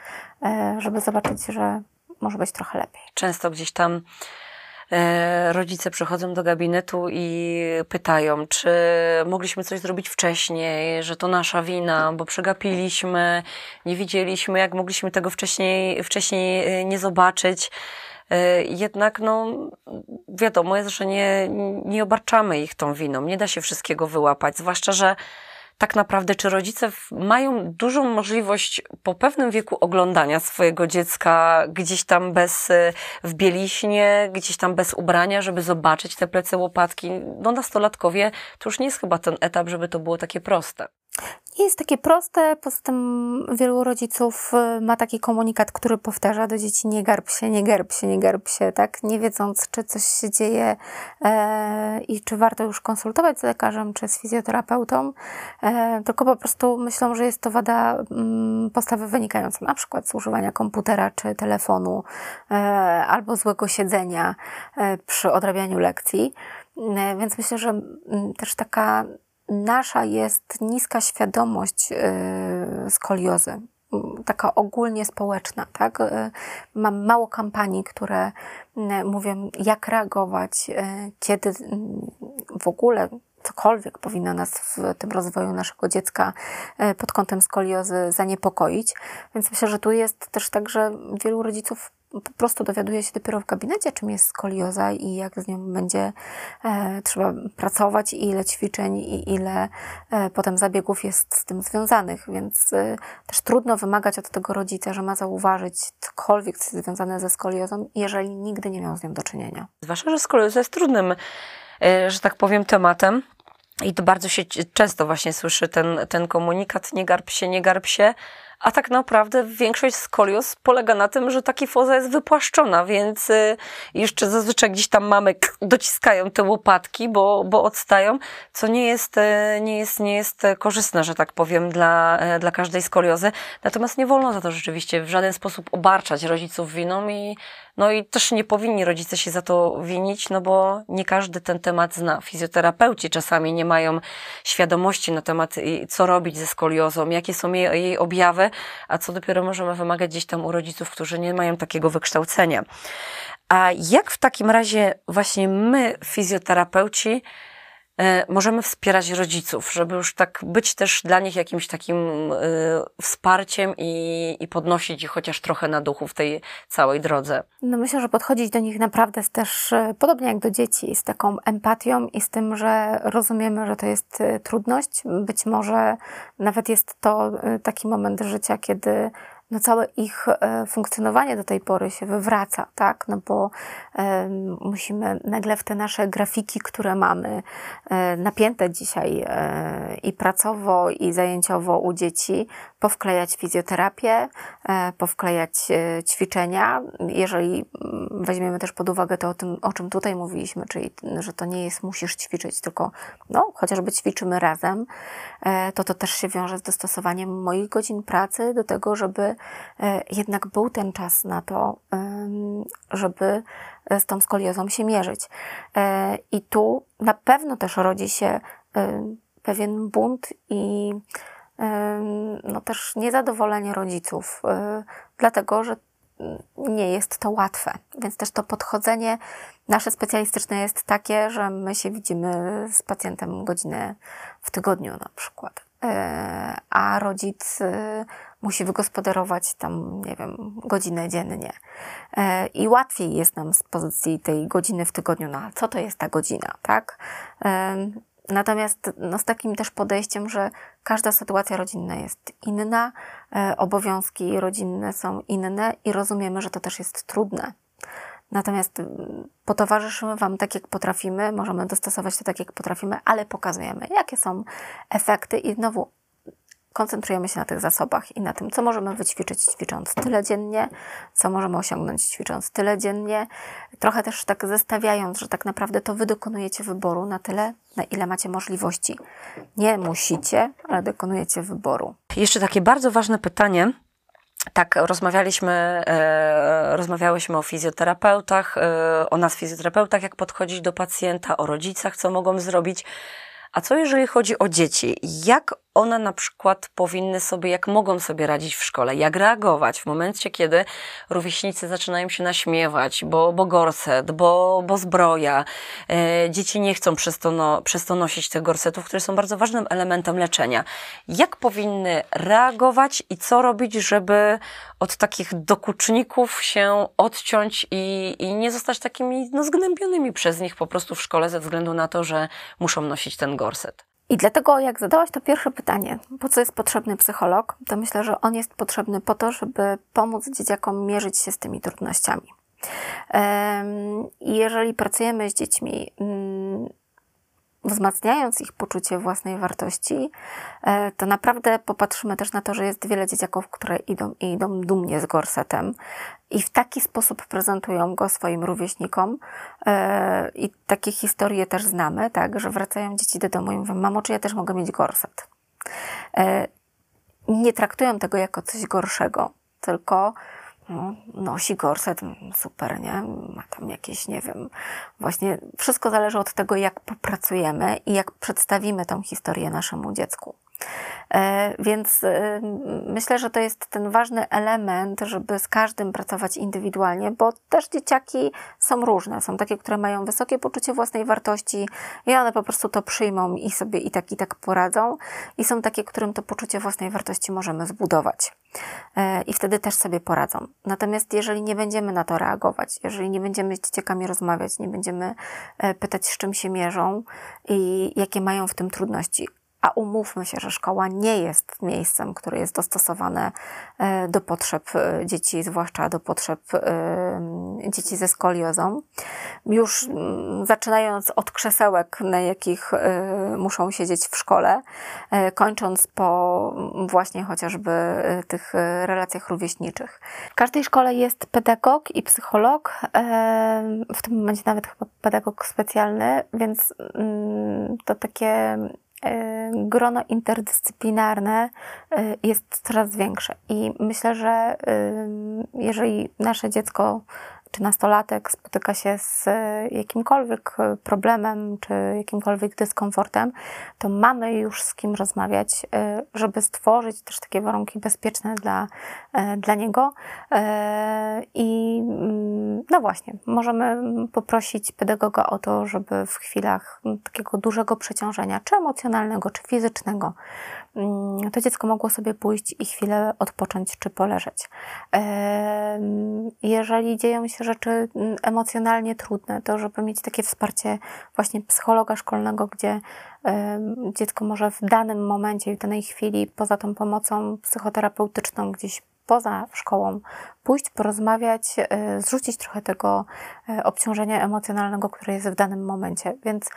e, żeby zobaczyć, że może być trochę lepiej. Często gdzieś tam rodzice przychodzą do gabinetu i pytają, czy mogliśmy coś zrobić wcześniej, że to nasza wina, bo przegapiliśmy, nie widzieliśmy, jak mogliśmy tego wcześniej, wcześniej e, nie zobaczyć. E, jednak, no, wiadomo jest, że nie, nie obarczamy ich tą winą, nie da się wszystkiego wyłapać, zwłaszcza, że tak naprawdę, czy rodzice mają dużą możliwość po pewnym wieku oglądania swojego dziecka gdzieś tam bez, y, w bieliśnie, gdzieś tam bez ubrania, żeby zobaczyć te plecy łopatki. No nastolatkowie to już nie jest chyba ten etap, żeby to było takie proste nie jest takie proste. Poza tym wielu rodziców y, ma taki komunikat, który powtarza do dzieci nie garb się, nie garb się, nie garb się, tak? Nie wiedząc, czy coś się dzieje e, i czy warto już konsultować z lekarzem, czy z fizjoterapeutą, e, tylko po prostu myślą, że jest to wada mm, postawy wynikająca na przykład z używania komputera czy telefonu e, albo złego siedzenia e, przy odrabianiu lekcji. E, więc myślę, że mm, też taka nasza jest niska świadomość y, skoliozy, taka ogólnie społeczna, tak? Y, mam mało kampanii, które y, mówią, jak reagować, kiedy w ogóle cokolwiek powinno nas w tym rozwoju naszego dziecka pod kątem skoliozy zaniepokoić. Więc myślę, że tu jest też tak, że wielu rodziców po prostu dowiaduje się dopiero w gabinecie, czym jest skolioza i jak z nią będzie e, trzeba pracować, i ile ćwiczeń i ile e, potem zabiegów jest z tym związanych, więc e, też trudno wymagać od tego rodzica, że ma zauważyć cokolwiek, związane ze skoliozą, jeżeli nigdy nie miał z nią do czynienia. Zwłaszcza, że skolioza jest trudnym, e, że tak powiem, tematem. I to bardzo się często właśnie słyszy ten, ten komunikat, nie garb się, nie garb się, a tak naprawdę większość skolios polega na tym, że ta foza jest wypłaszczona, więc y, jeszcze zazwyczaj gdzieś tam mamy dociskają te łopatki, bo, bo odstają, co nie jest, y, nie jest, nie jest korzystne, że tak powiem, dla, y, dla każdej skoliozy. Natomiast nie wolno za to rzeczywiście w żaden sposób obarczać rodziców winą i no i też nie powinni rodzice się za to winić, no bo nie każdy ten temat zna. Fizjoterapeuci czasami nie mają świadomości na temat, co robić ze skoliozą, jakie są jej, jej objawy, a co dopiero możemy wymagać gdzieś tam u rodziców, którzy nie mają takiego wykształcenia. A jak w takim razie właśnie my, fizjoterapeuci, możemy wspierać rodziców, żeby już tak być też dla nich jakimś takim e, wsparciem i, i podnosić ich chociaż trochę na duchu w tej całej drodze. No myślę, że podchodzić do nich naprawdę też e, podobnie jak do dzieci, z taką empatią i z tym, że rozumiemy, że to jest trudność. Być może nawet jest to taki moment życia, kiedy no całe ich e, funkcjonowanie do tej pory się wywraca, tak? No bo e, musimy nagle w te nasze grafiki, które mamy e, napięte dzisiaj i pracowo, i zajęciowo u dzieci, powklejać fizjoterapię, powklejać ćwiczenia. Jeżeli mm, weźmiemy też pod uwagę to, o, tym, o czym tutaj mówiliśmy, czyli że to nie jest musisz ćwiczyć, tylko no, chociażby ćwiczymy razem, to to też się wiąże z dostosowaniem moich godzin pracy do tego, żeby jednak był ten czas na to, żeby z tą skoliozą się mierzyć. E, I tu na pewno też rodzi się pewien bunt i no też niezadowolenie rodziców, e, dlatego że nie jest to łatwe. Więc też to podchodzenie nasze specjalistyczne jest takie, że my się widzimy z pacjentem godzinę w tygodniu na przykład. A rodzic musi wygospodarować tam, nie wiem, godzinę dziennie. E, I łatwiej jest nam z pozycji tej godziny w tygodniu, no co to jest ta godzina, tak? E, natomiast no, z takim też podejściem, że każda sytuacja rodzinna jest inna, e, obowiązki rodzinne są inne i rozumiemy, że to też jest trudne. Natomiast potowarzyszymy Wam tak, jak potrafimy, możemy dostosować to tak, jak potrafimy, ale pokazujemy, jakie są efekty i znowu koncentrujemy się na tych zasobach i na tym, co możemy wyćwiczyć ćwicząc tyle dziennie, co możemy osiągnąć ćwicząc tyle dziennie. Trochę też tak zestawiając, że tak naprawdę to Wy dokonujecie wyboru na tyle, na ile macie możliwości. Nie musicie, ale dokonujecie wyboru. Jeszcze takie bardzo ważne pytanie, tak, rozmawialiśmy, e, rozmawiałyśmy o fizjoterapeutach, e, o nas fizjoterapeutach, jak podchodzić do pacjenta, o rodzicach, co mogą zrobić. A co jeżeli chodzi o dzieci? Jak one na przykład powinny sobie, jak mogą sobie radzić w szkole, jak reagować w momencie, kiedy rówieśnicy zaczynają się naśmiewać, bo, bo gorset, bo, bo zbroja. E, dzieci nie chcą przez to, no, przez to nosić tych gorsetów, które są bardzo ważnym elementem leczenia. Jak powinny reagować i co robić, żeby od takich dokuczników się odciąć i, i nie zostać takimi no, zgnębionymi przez nich po prostu w szkole ze względu na to, że muszą nosić ten gorset? I dlatego, jak zadałaś to pierwsze pytanie, po co jest potrzebny psycholog, to myślę, że on jest potrzebny po to, żeby pomóc dzieciakom mierzyć się z tymi trudnościami. I jeżeli pracujemy z dziećmi mm, wzmacniając ich poczucie własnej wartości, e, to naprawdę popatrzymy też na to, że jest wiele dzieciaków, które idą, idą dumnie z gorsetem i w taki sposób prezentują go swoim rówieśnikom. E, I takie historie też znamy, tak, że wracają dzieci do domu i mówią, mamo, czy ja też mogę mieć gorset? E, nie traktują tego jako coś gorszego, tylko no, nosi gorset, super, nie? Ma tam jakieś, nie wiem, właśnie wszystko zależy od tego, jak popracujemy i jak przedstawimy tą historię naszemu dziecku. E, więc e, myślę, że to jest ten ważny element, żeby z każdym pracować indywidualnie, bo też dzieciaki są różne. Są takie, które mają wysokie poczucie własnej wartości i one po prostu to przyjmą i sobie i tak, i tak poradzą. I są takie, którym to poczucie własnej wartości możemy zbudować. E, I wtedy też sobie poradzą. Natomiast jeżeli nie będziemy na to reagować, jeżeli nie będziemy z dzieciakami rozmawiać, nie będziemy pytać, z czym się mierzą i jakie mają w tym trudności, a umówmy się, że szkoła nie jest miejscem, które jest dostosowane e, do potrzeb e, dzieci, zwłaszcza do potrzeb e, dzieci ze skoliozą. Już zaczynając od krzesełek, na jakich muszą siedzieć w szkole, kończąc po właśnie chociażby tych relacjach rówieśniczych. W każdej szkole jest pedagog i psycholog, w tym momencie nawet chyba pedagog specjalny, więc mm, to takie grono interdyscyplinarne e, jest coraz większe. I myślę, że e, jeżeli nasze dziecko czy nastolatek spotyka się z jakimkolwiek problemem, czy jakimkolwiek dyskomfortem, to mamy już z kim rozmawiać, e, żeby stworzyć też takie warunki bezpieczne dla, e, dla niego. E, I mm, no właśnie, możemy poprosić pedagoga o to, żeby w chwilach takiego dużego przeciążenia, czy emocjonalnego, czy fizycznego, to dziecko mogło sobie pójść i chwilę odpocząć czy poleżeć. Jeżeli dzieją się rzeczy mm, emocjonalnie trudne, to żeby mieć takie wsparcie właśnie psychologa szkolnego, gdzie dziecko może w danym momencie, w danej chwili, poza tą pomocą psychoterapeutyczną gdzieś poza szkołą, pójść, porozmawiać, e, zrzucić trochę tego e, obciążenia emocjonalnego, które jest w danym momencie. Więc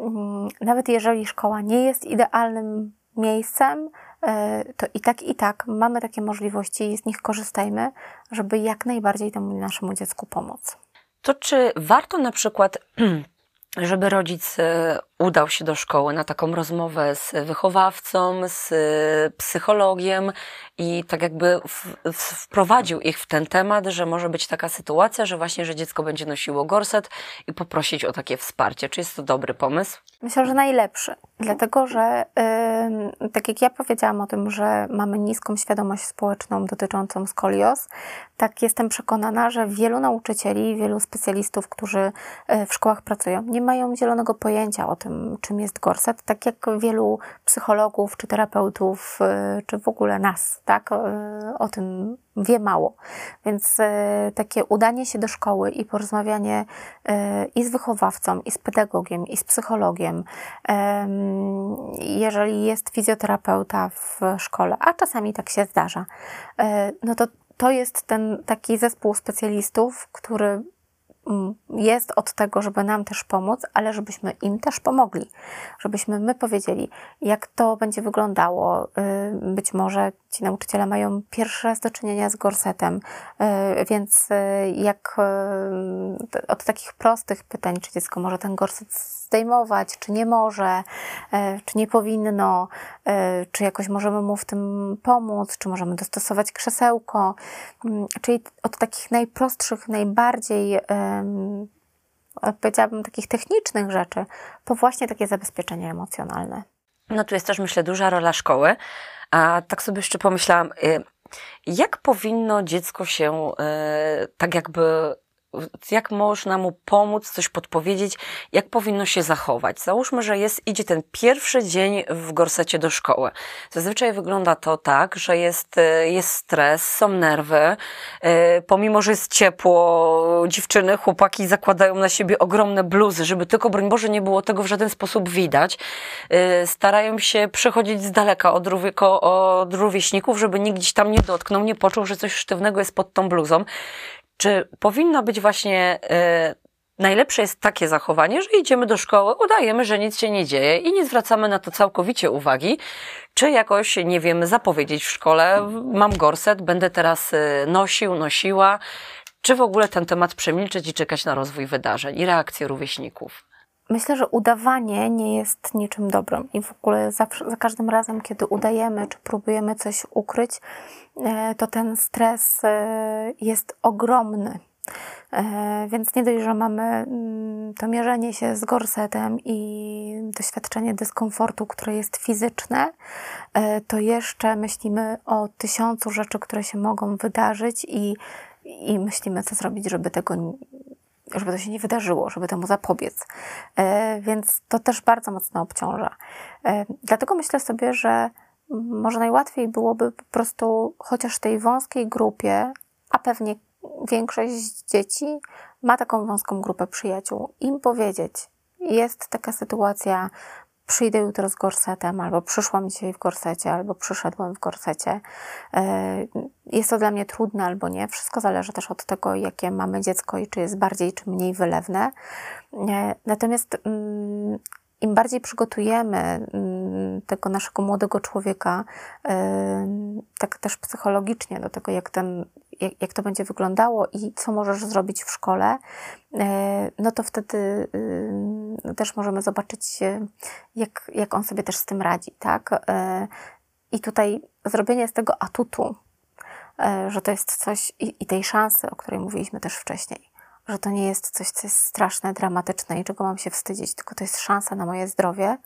mm, nawet jeżeli szkoła nie jest idealnym miejscem, e, to i tak, i tak mamy takie możliwości i z nich korzystajmy, żeby jak najbardziej temu naszemu dziecku pomóc. To czy warto na przykład, żeby rodzic e, udał się do szkoły na taką rozmowę z wychowawcą, z psychologiem i tak jakby w, w, wprowadził ich w ten temat, że może być taka sytuacja, że właśnie, że dziecko będzie nosiło gorset i poprosić o takie wsparcie. Czy jest to dobry pomysł? Myślę, że najlepszy, dlatego że yy, tak jak ja powiedziałam o tym, że mamy niską świadomość społeczną dotyczącą skolios, tak jestem przekonana, że wielu nauczycieli, wielu specjalistów, którzy y, w szkołach pracują, nie mają zielonego pojęcia o tym, tym, czym jest gorset, tak jak wielu psychologów, czy terapeutów, y, czy w ogóle nas, tak, y, o tym wie mało. Więc takie udanie się do szkoły i porozmawianie i z wychowawcą, i z pedagogiem, i z psychologiem, jeżeli jest fizjoterapeuta w szkole, a czasami tak się zdarza, no to to jest ten taki zespół specjalistów, który jest od tego, żeby nam też pomóc, ale żebyśmy im też pomogli. Żebyśmy my powiedzieli, jak to będzie wyglądało. Y, być może ci nauczyciele mają pierwszy raz do czynienia z gorsetem, y, więc y, jak od takich prostych pytań, czy dziecko może ten gorset zdejmować, czy nie może, czy nie powinno, czy jakoś możemy mu w tym pomóc, czy możemy dostosować krzesełko, mm, czyli od takich najprostszych, najbardziej powiedziałabym, takich technicznych rzeczy, po właśnie takie zabezpieczenie emocjonalne. No tu jest też, myślę, duża rola szkoły. A tak sobie jeszcze pomyślałam, y, jak powinno dziecko się y, tak jakby jak można mu pomóc, coś podpowiedzieć, jak powinno się zachować. Załóżmy, że jest, idzie ten pierwszy dzień w gorsecie do szkoły. Zazwyczaj wygląda to tak, że jest, e, jest stres, są nerwy, e, pomimo, że jest ciepło, dziewczyny, chłopaki zakładają na siebie ogromne bluzy, żeby tylko, broń Boże, nie było tego w żaden sposób widać. E, starają się przechodzić z daleka od, od rówieśników, żeby nikt gdzieś tam nie dotknął, nie poczuł, że coś sztywnego jest pod tą bluzą. Czy powinno być właśnie y, najlepsze jest takie zachowanie, że idziemy do szkoły, udajemy, że nic się nie dzieje i nie zwracamy na to całkowicie uwagi, czy jakoś, nie wiem, zapowiedzieć w szkole, mam gorset, będę teraz y, nosił, nosiła, czy w ogóle ten temat przemilczeć i czekać na rozwój wydarzeń i reakcję rówieśników? Myślę, że udawanie nie jest niczym dobrym i w ogóle zawsze, za każdym razem, kiedy udajemy czy próbujemy coś ukryć, e, to ten stres e, jest ogromny. E, więc nie dość, że mamy mm, to mierzenie się z gorsetem i doświadczenie dyskomfortu, które jest fizyczne, to jeszcze myślimy o tysiącu rzeczy, które się mogą wydarzyć i, i myślimy, co zrobić, żeby tego żeby to się nie wydarzyło, żeby temu zapobiec. E, więc to też bardzo mocno obciąża. E, dlatego myślę sobie, że może najłatwiej byłoby po prostu chociaż tej wąskiej grupie, a pewnie większość dzieci ma taką wąską grupę przyjaciół, im powiedzieć, jest taka sytuacja, przyjdę jutro z gorsetem, albo przyszłam dzisiaj w gorsecie, albo przyszedłem w gorsecie. E, jest to dla mnie trudne albo nie. Wszystko zależy też od tego, jakie mamy dziecko i czy jest bardziej czy mniej wylewne. E, natomiast mm, im bardziej przygotujemy mm, tego naszego młodego człowieka, tak też psychologicznie, do tego, jak, ten, jak, to będzie wyglądało i co możesz zrobić w szkole, e, no to wtedy też możemy zobaczyć, jak, jak on sobie też z tym radzi, tak? E, I tutaj zrobienie z tego atutu, e, że to jest coś i, i tej szansy, o której mówiliśmy też wcześniej że to nie jest coś, co jest straszne, dramatyczne i czego mam się wstydzić, tylko to jest szansa na moje zdrowie.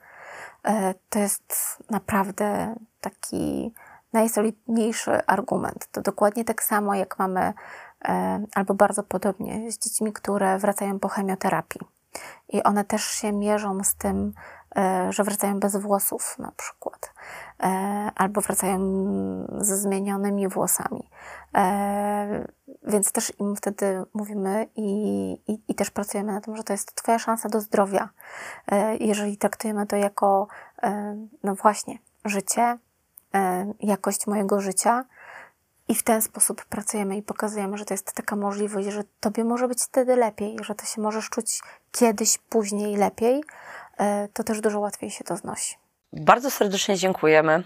E, to jest naprawdę taki najsolidniejszy argument. To dokładnie tak samo, jak mamy, e, albo bardzo podobnie, z dziećmi, które wracają po chemioterapii. I one też się mierzą z tym, e, że wracają bez włosów na przykład, albo wracają ze zmienionymi włosami. Więc też im wtedy mówimy i, i, i, też pracujemy na tym, że to jest Twoja szansa do zdrowia. E, jeżeli traktujemy to jako, e, no właśnie, życie, e, jakość mojego życia, i w ten sposób pracujemy i pokazujemy, że to jest taka możliwość, że Tobie może być wtedy lepiej, że to się możesz czuć kiedyś, później lepiej, to też dużo łatwiej się to znosi. Bardzo serdecznie dziękujemy.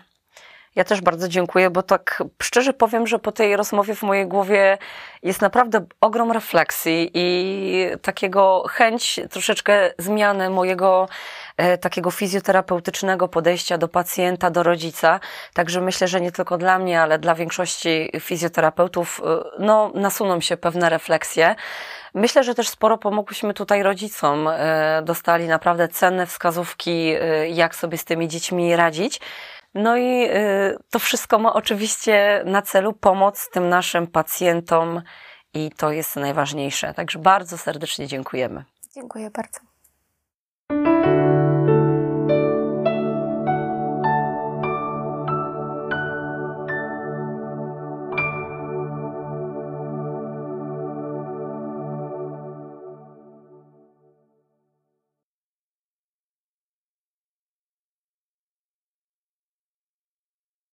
Ja też bardzo dziękuję, bo tak szczerze powiem, że po tej rozmowie w mojej głowie jest naprawdę ogrom refleksji i takiego chęć troszeczkę zmiany mojego e, takiego fizjoterapeutycznego podejścia do pacjenta, do rodzica. Także myślę, że nie tylko dla mnie, ale dla większości fizjoterapeutów, e, no, nasuną się pewne refleksje. Myślę, że też sporo pomogłyśmy tutaj rodzicom. E, dostali naprawdę cenne wskazówki, jak sobie z tymi dziećmi radzić. No i y, to wszystko ma oczywiście na celu pomoc tym naszym pacjentom i to jest najważniejsze. Także bardzo serdecznie dziękujemy. Dziękuję bardzo.